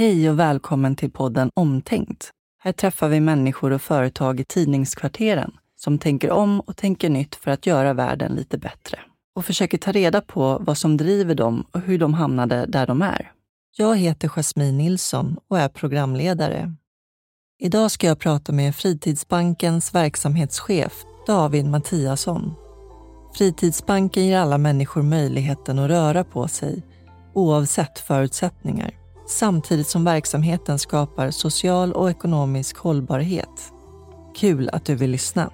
Hej och välkommen till podden Omtänkt. Här träffar vi människor och företag i tidningskvarteren som tänker om och tänker nytt för att göra världen lite bättre och försöker ta reda på vad som driver dem och hur de hamnade där de är. Jag heter Jasmine Nilsson och är programledare. Idag ska jag prata med Fritidsbankens verksamhetschef David Mattiasson. Fritidsbanken ger alla människor möjligheten att röra på sig oavsett förutsättningar samtidigt som verksamheten skapar social och ekonomisk hållbarhet. Kul att du vill lyssna.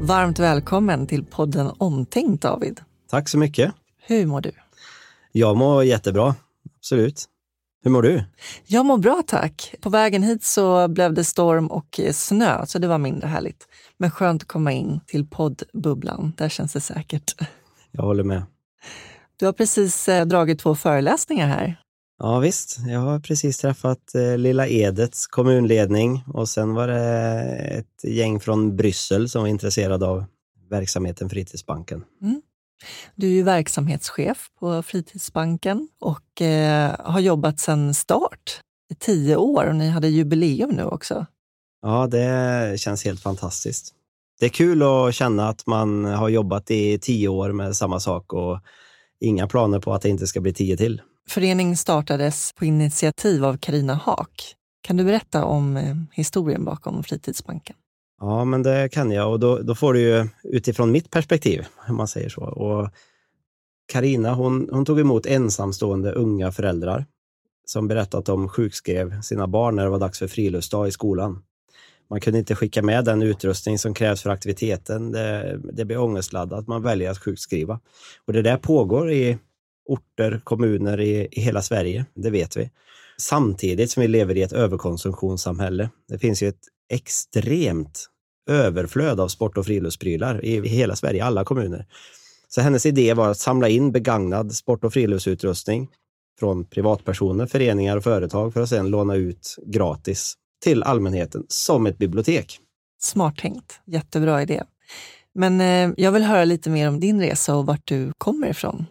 Varmt välkommen till podden Omtänkt David. Tack så mycket. Hur mår du? Jag mår jättebra, absolut. Hur mår du? Jag mår bra tack. På vägen hit så blev det storm och snö, så det var mindre härligt. Men skönt att komma in till poddbubblan. Där känns det säkert. Jag håller med. Du har precis eh, dragit två föreläsningar här. Ja visst, jag har precis träffat eh, Lilla Edets kommunledning och sen var det ett gäng från Bryssel som var intresserade av verksamheten Fritidsbanken. Mm. Du är ju verksamhetschef på Fritidsbanken och eh, har jobbat sedan start i tio år och ni hade jubileum nu också. Ja, det känns helt fantastiskt. Det är kul att känna att man har jobbat i tio år med samma sak och inga planer på att det inte ska bli tio till. Föreningen startades på initiativ av Karina Haak. Kan du berätta om eh, historien bakom Fritidsbanken? Ja, men det kan jag och då, då får du ju utifrån mitt perspektiv, om man säger så. Och Karina, hon, hon tog emot ensamstående unga föräldrar som berättade att de sjukskrev sina barn när det var dags för friluftsdag i skolan. Man kunde inte skicka med den utrustning som krävs för aktiviteten. Det, det blir ångestladdat. Man väljer att sjukskriva. Och det där pågår i orter, kommuner i, i hela Sverige. Det vet vi. Samtidigt som vi lever i ett överkonsumtionssamhälle. Det finns ju ett extremt överflöd av sport och friluftsprylar i hela Sverige, alla kommuner. Så hennes idé var att samla in begagnad sport och friluftsutrustning från privatpersoner, föreningar och företag för att sedan låna ut gratis till allmänheten som ett bibliotek. Smart tänkt, jättebra idé. Men eh, jag vill höra lite mer om din resa och vart du kommer ifrån.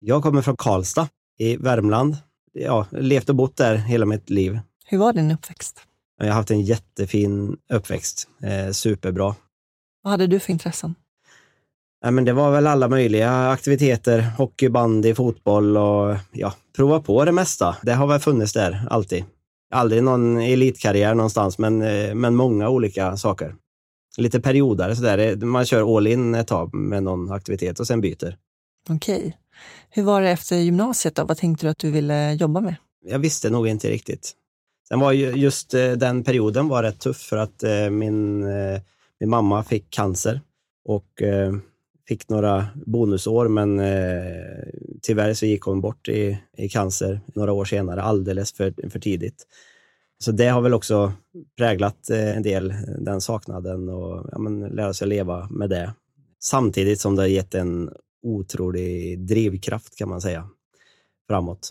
Jag kommer från Karlstad i Värmland. Ja, levt och bott där hela mitt liv. Hur var din uppväxt? Jag har haft en jättefin uppväxt. Eh, superbra. Vad hade du för intressen? Ja, men det var väl alla möjliga aktiviteter. Hockey, bandy, fotboll och ja, prova på det mesta. Det har väl funnits där alltid. Aldrig någon elitkarriär någonstans, men, eh, men många olika saker. Lite perioder sådär. Man kör all in ett tag med någon aktivitet och sen byter. Okej. Hur var det efter gymnasiet då? Vad tänkte du att du ville jobba med? Jag visste nog inte riktigt. Sen var ju just eh, den perioden var rätt tuff för att eh, min, min mamma fick cancer och fick några bonusår, men eh, tyvärr så gick hon bort i, i cancer några år senare, alldeles för, för tidigt. Så det har väl också präglat eh, en del, den saknaden och ja, men, lära sig leva med det. Samtidigt som det har gett en otrolig drivkraft kan man säga, framåt.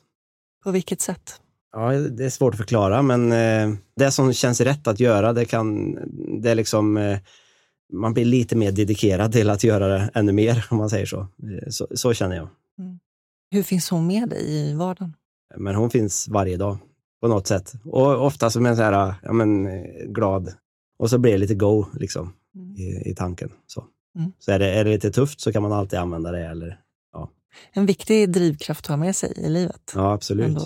På vilket sätt? Ja, det är svårt att förklara, men eh, det som känns rätt att göra, det kan, det är liksom eh, man blir lite mer dedikerad till att göra det ännu mer, om man säger så. Så, så känner jag. Mm. Hur finns hon med dig i vardagen? Men hon finns varje dag på något sätt. Och ofta som en så här, ja, men, glad. Och så blir det lite go liksom, mm. i, i, tanken. Så, mm. så är, det, är det lite tufft så kan man alltid använda det. Eller, ja. En viktig drivkraft att ha med sig i livet. Ja, absolut.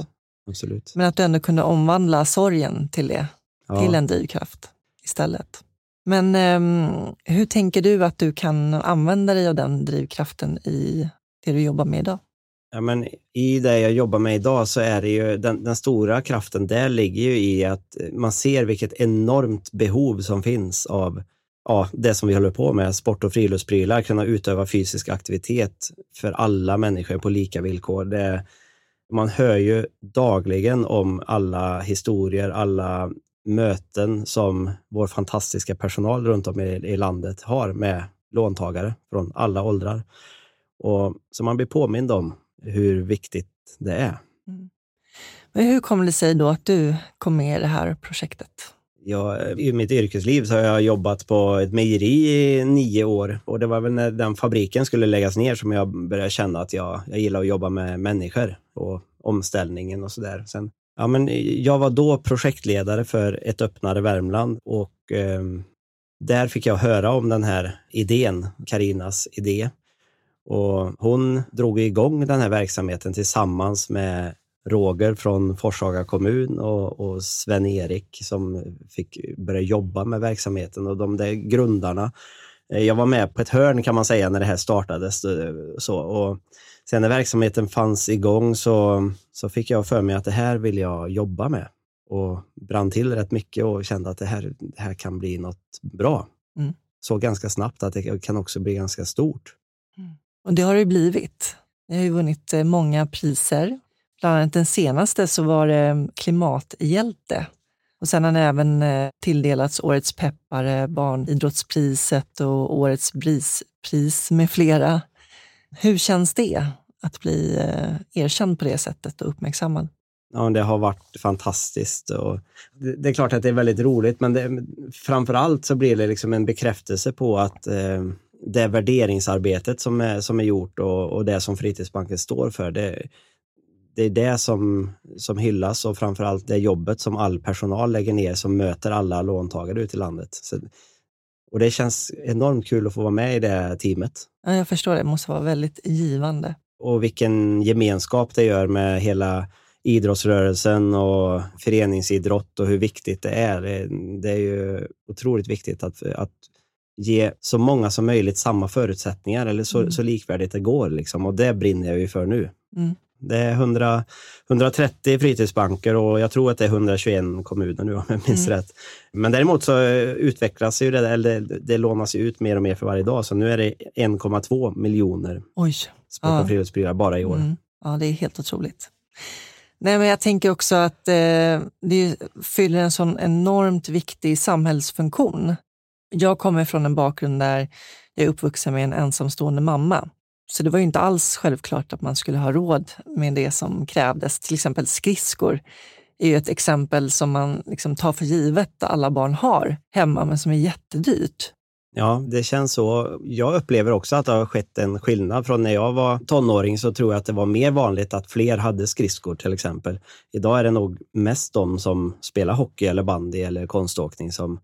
absolut. Men att du ändå kunde omvandla sorgen till det, ja. till en drivkraft istället. Men um, hur tänker du att du kan använda dig av den drivkraften i det du jobbar med idag? Ja, men I det jag jobbar med idag så är det ju den, den, stora kraften där ligger ju i att man ser vilket enormt behov som finns av ja, det som vi håller på med, sport och friluftsprylar, kunna utöva fysisk aktivitet för alla människor på lika villkor. Det, man hör ju dagligen om alla historier, alla möten som vår fantastiska personal runt om i, i landet har med låntagare från alla åldrar. Och Så man blir påmind om hur viktigt det är. Mm. Men hur kommer det sig då att du kom med i det här projektet? Jag, I mitt yrkesliv så har jag jobbat på ett mejeri i nio år och det var väl när den fabriken skulle läggas ner som jag började känna att jag, jag gillar att jobba med människor och omställningen och sådär ja, eh, jag var då projektledare för ett öppnare Värmland och eh, där fick jag höra om den här idén, Karinas idé. Och hon drog igång den här verksamheten tillsammans med Roger från Forshaga kommun och, och Sven-Erik som fick börja jobba med verksamheten och de där grundarna. Eh, jag var med på ett hörn kan man säga när det här startades. Eh, så, och sen när verksamheten fanns igång så, så fick jag för mig att det här vill jag jobba med och brann till rätt mycket och kände att det här, det här kan bli något bra. Mm. Så ganska snabbt att det kan också bli ganska stort. Mm. Och det har det blivit. Ni har ju vunnit eh, många priser Bland annat den senaste så var det klimathjälte. Och sen har han även eh, tilldelats Årets peppare, Barnidrottspriset och Årets brispris med flera. Hur känns det att bli eh, erkänd på det sättet och uppmärksammad? Ja, det har varit fantastiskt. Och det, är klart att det är väldigt roligt, men det, framför allt så blir det liksom en bekräftelse på att eh, det värderingsarbetet som är, som är gjort och, och det som Fritidsbanken står för, det, det är det som, som hyllas och framförallt det jobbet som all personal lägger ner som möter alla låntagare ute i landet. Så, och det känns enormt kul att få vara med i det teamet. Ja, jag förstår, det måste vara väldigt givande. Och vilken gemenskap det gör med hela idrottsrörelsen och föreningsidrott och hur viktigt det är. Det, det är ju otroligt viktigt att, att ge så många som möjligt samma förutsättningar eller så, mm. så likvärdigt det går. Liksom. Och det brinner jag ju för nu. Mm. Det är 100, 130 fritidsbanker och jag tror att det är 121 kommuner nu om jag minns mm. rätt. Men däremot så utvecklas ju det, eller det, det lånas ut mer och mer för varje dag. Så nu är det 1,2 miljoner Oj. sport och ja. friluftsprylar bara i år. Mm. Ja, det är helt otroligt. Nej, men jag tänker också att eh, det fyller en sån enormt viktig samhällsfunktion. Jag kommer från en bakgrund där jag är uppvuxen med en ensamstående mamma så det var ju inte alls självklart att man skulle ha råd med det som krävdes. Till exempel skridskor är ju ett exempel som man liksom tar för givet att alla barn har hemma, men som är jättedyrt. Ja, det känns så. Jag upplever också att det har skett en skillnad. Från när jag var tonåring så tror jag att det var mer vanligt att fler hade skridskor till exempel. Idag är det nog mest de som spelar hockey eller bandy eller konståkning som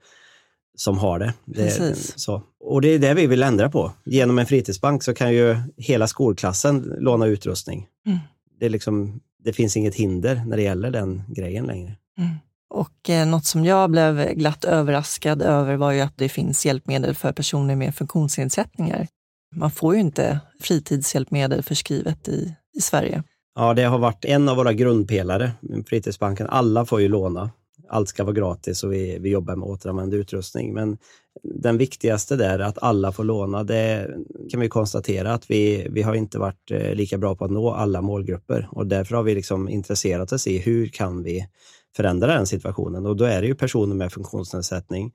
som har det. det så. Och det är det vi vill ändra på. Genom en fritidsbank så kan ju hela skolklassen låna utrustning. Mm. Det, är liksom, det finns inget hinder när det gäller den grejen längre. Mm. Och eh, något som jag blev glatt överraskad över var ju att det finns hjälpmedel för personer med funktionsnedsättningar. Man får ju inte fritidshjälpmedel förskrivet i, i Sverige. Ja, det har varit en av våra grundpelare, Fritidsbanken. Alla får ju låna allt ska vara gratis och vi, vi jobbar med återanvänd utrustning. Men den viktigaste där, att alla får låna, det kan vi konstatera att vi, vi har inte varit eh, lika bra på att nå alla målgrupper och därför har vi liksom intresserat oss i hur kan vi förändra den situationen och då är det ju personer med funktionsnedsättning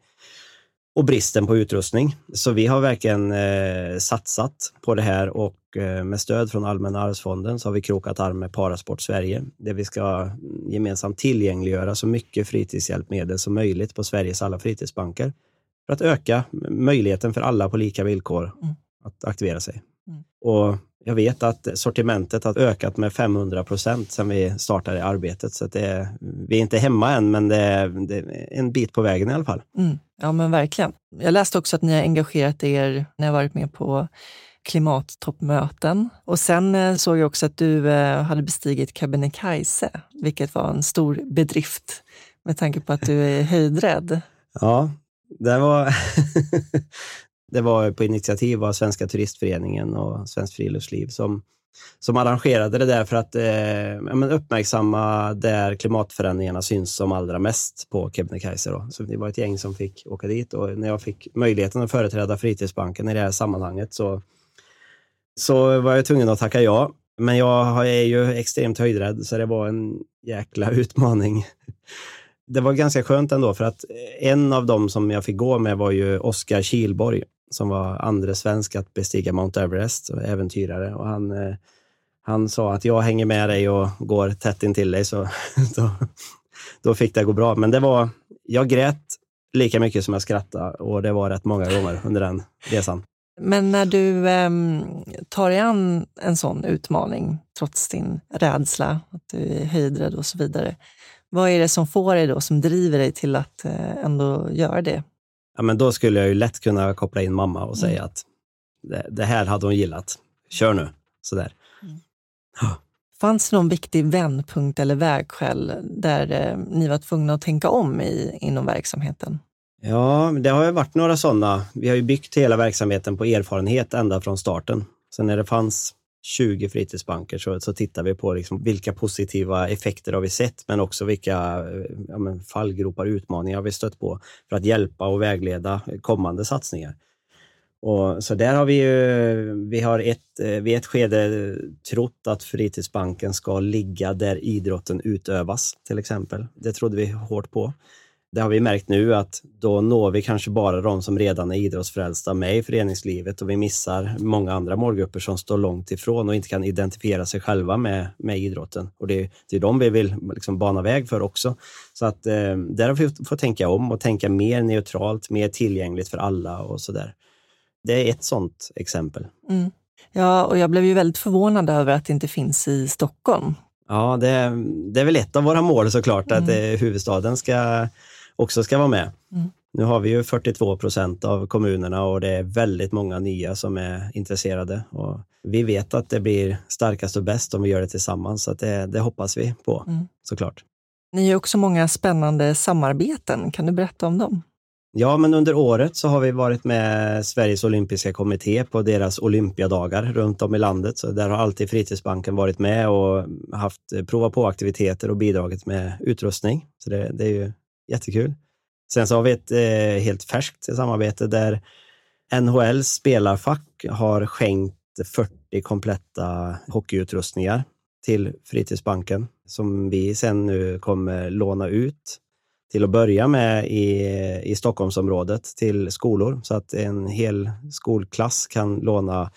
och bristen på utrustning. Så vi har verkligen eh, satsat på det här och med stöd från Allmänna arvsfonden så har vi krokat arm med Parasport Sverige där vi ska gemensamt tillgängliggöra så mycket fritidshjälpmedel som möjligt på Sveriges alla fritidsbanker för att öka möjligheten för alla på lika villkor mm. att aktivera sig. Mm. Och jag vet att sortimentet har ökat med 500 procent sedan vi startade arbetet. Så det är, vi är inte hemma än, men det är, det är en bit på vägen i alla fall. Mm. Ja, men verkligen. Jag läste också att ni har engagerat er, ni har varit med på klimattoppmöten. Och sen eh, såg jag också att du eh, hade bestigit Kebnekaise, vilket var en stor bedrift med tanke på att du är höjdrädd. Ja, det var, det var på initiativ av Svenska turistföreningen och Svenskt friluftsliv som, som arrangerade det där för att eh, uppmärksamma där klimatförändringarna syns som allra mest på Kebnekaise. Då. Så det var ett gäng som fick åka dit och när jag fick möjligheten att företräda Fritidsbanken i det här sammanhanget så, så var jag tvungen att tacka ja. Men jag är ju extremt höjdrädd så det var en jäkla utmaning det var ganska skönt ändå för att eh, en av dem som jag fick gå med var ju Oskar Kilborg som var andra svensk att bestiga Mount Everest, och äventyrare. Och han, eh, han sa att jag hänger med dig och går tätt in till dig så, så då fick det gå bra. Men det var, jag grät lika mycket som jag skrattade och det var rätt många gånger under den resan. Men när du eh, tar dig an en sån utmaning, trots din rädsla, att du är höjdrädd och så vidare, vad är det som får dig då, som driver dig till att eh, ändå göra det? Ja, men då skulle jag ju lätt kunna koppla in mamma och säga mm. att det, det, här hade hon gillat. Kör nu. Sådär. Mm. Fanns det någon viktig vändpunkt eller vägskäl där eh, ni var tvungna att tänka om i, inom verksamheten? Ja, det har ju varit några sådana. Vi har ju byggt hela verksamheten på erfarenhet ända från starten. Sen när det fanns 20 fritidsbanker så, så tittar vi på liksom vilka positiva effekter har vi sett, men också vilka eh, ja, men fallgropar och utmaningar har vi stött på för att hjälpa och vägleda kommande satsningar. Och, så där har vi ju, vi har ett, eh, vid ett skede trott att fritidsbanken ska ligga där idrotten utövas, till exempel. Det trodde vi hårt på. Det har vi märkt nu att då når vi kanske bara de som redan är idrottsfrälsta med i föreningslivet och vi missar många andra målgrupper som står långt ifrån och inte kan identifiera sig själva med, med idrotten. Och det, det är de vi vill liksom bana väg för också. Så att eh, där har vi fått tänka om och tänka mer neutralt, mer tillgängligt för alla och så där. Det är ett sådant exempel. Mm. Ja, och jag blev ju väldigt förvånad över att det inte finns i Stockholm. Ja, det, det är väl ett av våra mål såklart, mm. att eh, huvudstaden ska också ska vara med. Mm. Nu har vi ju 42 procent av kommunerna och det är väldigt många nya som är intresserade. Och vi vet att det blir starkast och bäst om vi gör det tillsammans, så det, det, hoppas vi på mm. såklart. Ni har också många spännande samarbeten. Kan du berätta om dem? Ja, men under året så har vi varit med Sveriges olympiska kommitté på deras olympiadagar runt om i landet. Så där har alltid Fritidsbanken varit med och haft prova på aktiviteter och bidragit med utrustning. Så det, det är ju jättekul. Sen så har vi ett eh, helt färskt samarbete där NHLs spelarfack har skänkt 40 kompletta hockeyutrustningar till Fritidsbanken som vi sen nu kommer låna ut till att börja med i, i Stockholmsområdet till skolor så att en hel skolklass kan låna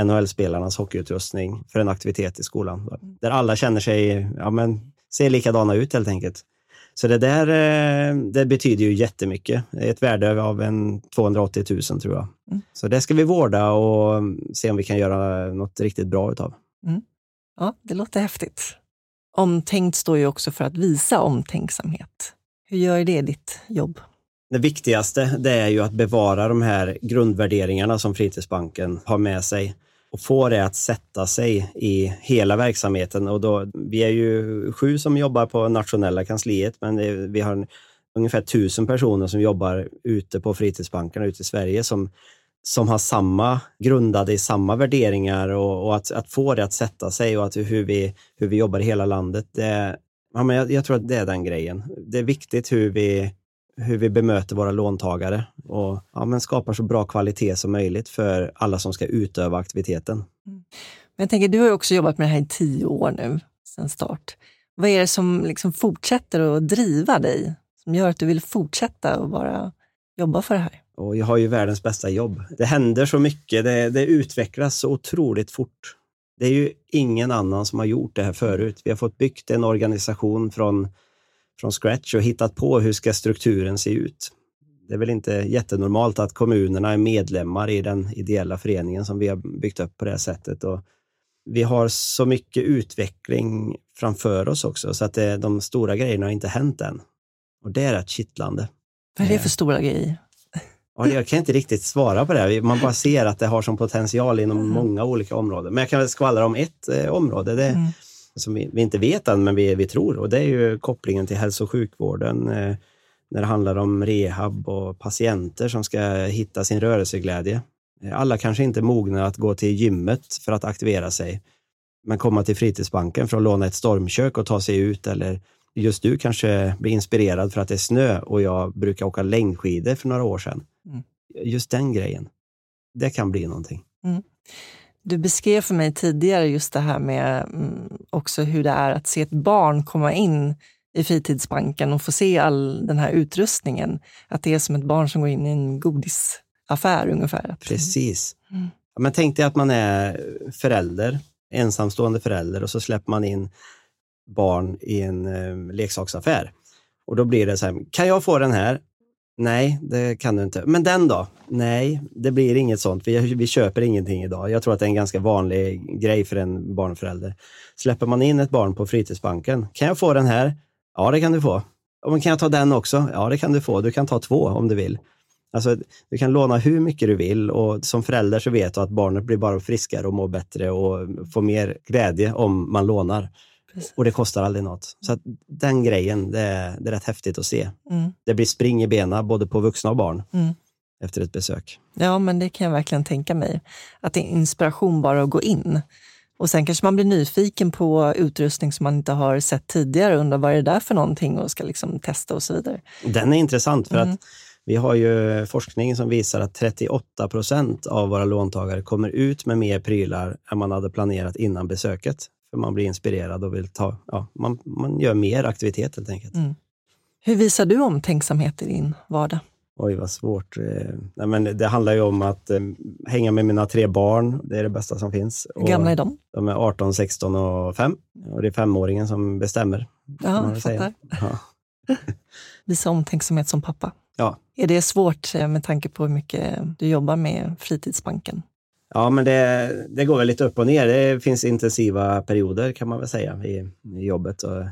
NHL-spelarnas hockeyutrustning för en aktivitet i skolan. Där alla känner sig, ja men, ser likadana ut helt enkelt. Så det där eh, det betyder ju jättemycket. Ett värde av en 280 000 tror jag. Mm. Så det ska vi vårda och se om vi kan göra något riktigt bra utav. Mm. Ja, det låter häftigt. Omtänkt står ju också för att visa omtänksamhet. Hur gör det ditt jobb? Det viktigaste det är ju att bevara de här grundvärderingarna som Fritidsbanken har med sig och få det att sätta sig i hela verksamheten. Och då, vi är ju sju som jobbar på nationella kansliet, men det, vi har ungefär tusen personer som jobbar ute på fritidsbankerna ute i Sverige som, som har samma, grundade i samma värderingar och, och att, att, få det att sätta sig och att hur vi, hur vi jobbar i hela landet. Det, ja, men jag, jag tror att det är den grejen. Det är viktigt hur vi hur vi bemöter våra låntagare och ja, men skapar så bra kvalitet som möjligt för alla som ska utöva aktiviteten. Mm. Men jag tänker, du har också jobbat med det här i tio år nu, sedan start. Vad är det som liksom fortsätter att driva dig, som gör att du vill fortsätta och bara jobba för det här? Och jag har ju världens bästa jobb. Det händer så mycket, det, det utvecklas så otroligt fort. Det är ju ingen annan som har gjort det här förut. Vi har fått byggt en organisation från från scratch och hittat på hur ska strukturen se ut. Det är väl inte jättenormalt att kommunerna är medlemmar i den ideella föreningen som vi har byggt upp på det sättet. Och vi har så mycket utveckling framför oss också, så att det, de stora grejerna har inte hänt än. Och det är rätt kittlande. Vad är det för stora grejer? Ja, jag kan inte riktigt svara på det. Man bara ser att det har som potential inom mm. många olika områden. Men jag kan väl skvallra om ett eh, område. Det, mm som vi, vi, inte vet än, men vi, vi tror. Och det är ju kopplingen till hälso och sjukvården eh, när det handlar om rehab och patienter som ska hitta sin rörelseglädje. Eh, alla kanske inte är mogna att gå till gymmet för att aktivera sig, men komma till fritidsbanken för att låna ett stormkök och ta sig ut eller just du kanske blir inspirerad för att det är snö och jag brukar åka längdskidor för några år sedan. Mm. Just den grejen, det kan bli någonting. Mm. Du beskrev för mig tidigare just det här med mm, också hur det är att se ett barn komma in i fritidsbanken och få se all den här utrustningen. Att det är som ett barn som går in i en godisaffär ungefär. Precis. Mm. Men tänk dig att man är förälder, ensamstående förälder och så släpper man in barn i en eh, leksaksaffär. Och då blir det så här, kan jag få den här? Nej, det kan du inte. Men den då? Nej, det blir inget sånt. Vi, vi köper ingenting idag. Jag tror att det är en ganska vanlig grej för en barnförälder. Släpper man in ett barn på fritidsbanken, kan jag få den här? Ja, det kan du få. Men kan jag ta den också? Ja, det kan du få. Du kan ta två om du vill. Alltså, du kan låna hur mycket du vill och som förälder så vet du att barnet blir bara friskare och mår bättre och får mer glädje om man lånar. Och det kostar aldrig något. Så den grejen, det är, det är rätt häftigt att se. Mm. Det blir spring i benen både på vuxna och barn mm. efter ett besök. Ja, men det kan jag verkligen tänka mig. Att det är inspiration bara att gå in. Och sen kanske man blir nyfiken på utrustning som man inte har sett tidigare och undrar vad är det där för någonting och ska liksom testa och så vidare. Den är intressant för mm. att vi har ju forskning som visar att 38 procent av våra låntagare kommer ut med mer prylar än man hade planerat innan besöket. För man blir inspirerad och vill ta, ja, man, man gör mer aktivitet helt enkelt. Mm. Hur visar du omtänksamhet i din vardag? Oj, vad svårt. Eh, nej, men det handlar ju om att eh, hänga med mina tre barn. Det är det bästa som finns. Hur gamla är de? De är 18, 16 och 5. Och det är femåringen som bestämmer. Ja, fattar. Ja. Visa omtänksamhet som pappa. Ja. Är det svårt eh, med tanke på hur mycket du jobbar med Fritidsbanken? Ja, men det, det går väl lite upp och ner. Det finns intensiva perioder kan man väl säga i, i jobbet. Och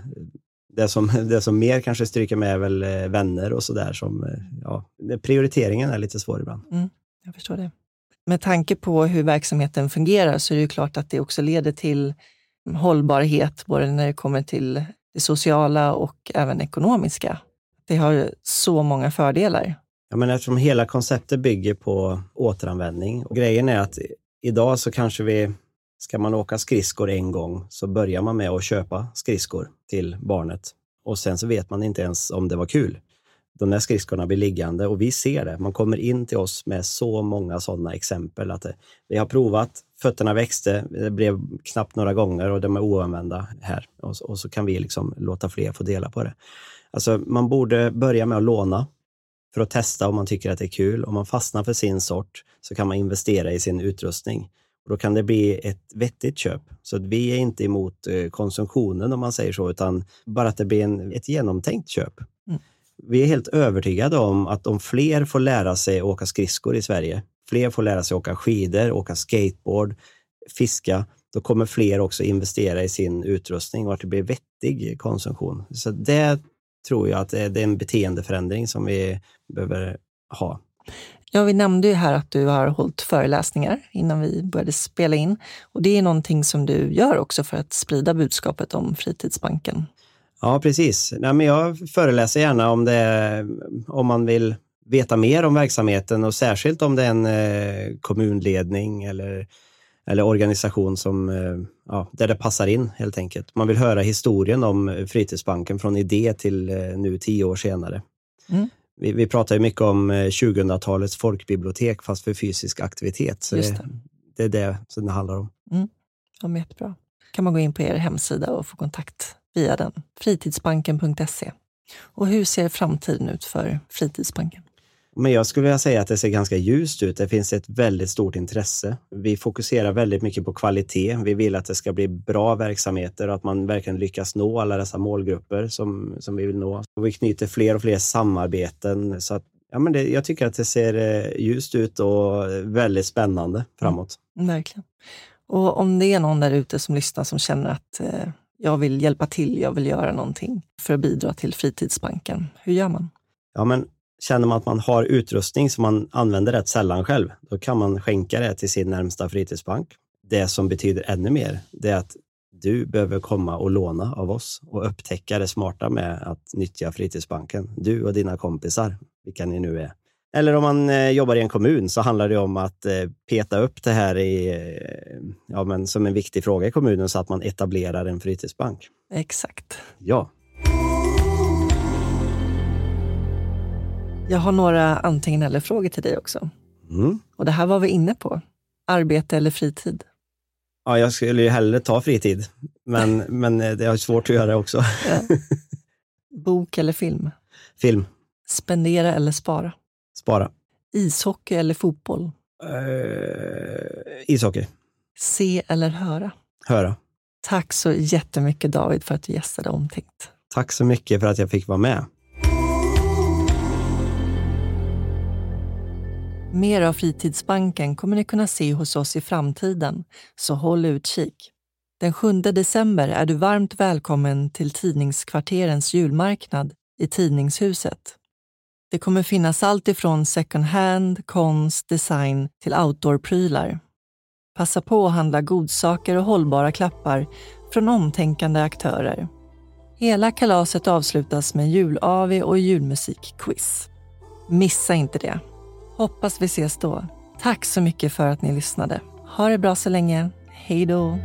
det, som, det som mer kanske stryker med är väl eh, vänner och sådär. Eh, ja, prioriteringen är lite svår ibland. Mm, jag förstår det. Med tanke på hur verksamheten fungerar så är det ju klart att det också leder till hållbarhet, både när det kommer till det sociala och även ekonomiska. Det har så många fördelar. Ja, men eftersom hela konceptet bygger på återanvändning. Och grejen är att idag så kanske vi, ska man åka skridskor en gång så börjar man med att köpa skridskor till barnet och sen så vet man inte ens om det var kul. De där skridskorna blir liggande och vi ser det. Man kommer in till oss med så många sådana exempel att det, vi har provat, fötterna växte, det blev knappt några gånger och de är oanvända här och, och så kan vi liksom låta fler få dela på det. Alltså man borde börja med att låna för att testa om man tycker att det är kul. Om man fastnar för sin sort så kan man investera i sin utrustning. Och då kan det bli ett vettigt köp. Så vi är inte emot eh, konsumtionen om man säger så, utan bara att det blir en, ett genomtänkt köp. Mm. Vi är helt övertygade om att om fler får lära sig åka skridskor i Sverige, fler får lära sig åka skidor, åka skateboard, fiska, då kommer fler också investera i sin utrustning och att det blir vettig konsumtion. Så det tror jag att det är en beteendeförändring som vi behöver ha. Ja, vi nämnde ju här att du har hållit föreläsningar innan vi började spela in. Och det är någonting som du gör också för att sprida budskapet om Fritidsbanken. Ja, precis. Nej, men jag föreläser gärna om, det, om man vill veta mer om verksamheten och särskilt om det är en eh, kommunledning eller eller organisation som, eh, ja, där det passar in helt enkelt. Man vill höra historien om Fritidsbanken från idé till eh, nu tio år senare. Mm. Vi, vi pratar ju mycket om 2000-talets eh, folkbibliotek fast för fysisk aktivitet. Så det. Det, är det som det handlar om. Mm. Ja, jättebra. kan man gå in på er hemsida och få kontakt via den. Fritidsbanken.se. Och hur ser framtiden ut för Fritidsbanken? Men jag skulle vilja säga att det ser ganska ljust ut. Det finns ett väldigt stort intresse. Vi fokuserar väldigt mycket på kvalitet. Vi vill att det ska bli bra verksamheter och att man verkligen lyckas nå alla dessa målgrupper som, som vi vill nå. Och vi knyter fler och fler samarbeten. Så att, ja, men det, jag tycker att det ser eh, ljust ut och väldigt spännande framåt. Mm, verkligen. Och om det är någon där ute som lyssnar som känner att eh, jag vill hjälpa till, jag vill göra någonting för att bidra till Fritidsbanken, hur gör man? Ja, men Känner man att man har utrustning som man använder rätt sällan själv, då kan man skänka det till sin närmsta fritidsbank. Det som betyder ännu mer, det är att du behöver komma och låna av oss och upptäcka det smarta med att nyttja fritidsbanken. Du och dina kompisar, vilka ni nu är. Eller om man eh, jobbar i en kommun så handlar det om att eh, peta upp det här i, eh, ja, men som en viktig fråga i kommunen så att man etablerar en fritidsbank. Exakt. Ja. Jag har några antingen eller-frågor till dig också. Mm. Och det här var vi inne på. Arbete eller fritid? Ja, jag skulle ju hellre ta fritid, men, men det är svårt att göra också. Ja. Bok eller film? Film. Spendera eller spara? Spara. Ishockey eller fotboll? Uh, ishockey. Se eller höra? Höra. Tack så jättemycket David för att du gästade Omtänkt. Tack så mycket för att jag fick vara med. Mer av Fritidsbanken kommer ni kunna se hos oss i framtiden, så håll utkik. Den 7 december är du varmt välkommen till Tidningskvarterens julmarknad i Tidningshuset. Det kommer finnas allt ifrån second hand, konst, design till outdoor-prylar. Passa på att handla godsaker och hållbara klappar från omtänkande aktörer. Hela kalaset avslutas med jul och julmusikquiz. Missa inte det. Hoppas vi ses då. Tack så mycket för att ni lyssnade. Ha det bra så länge. Hej då!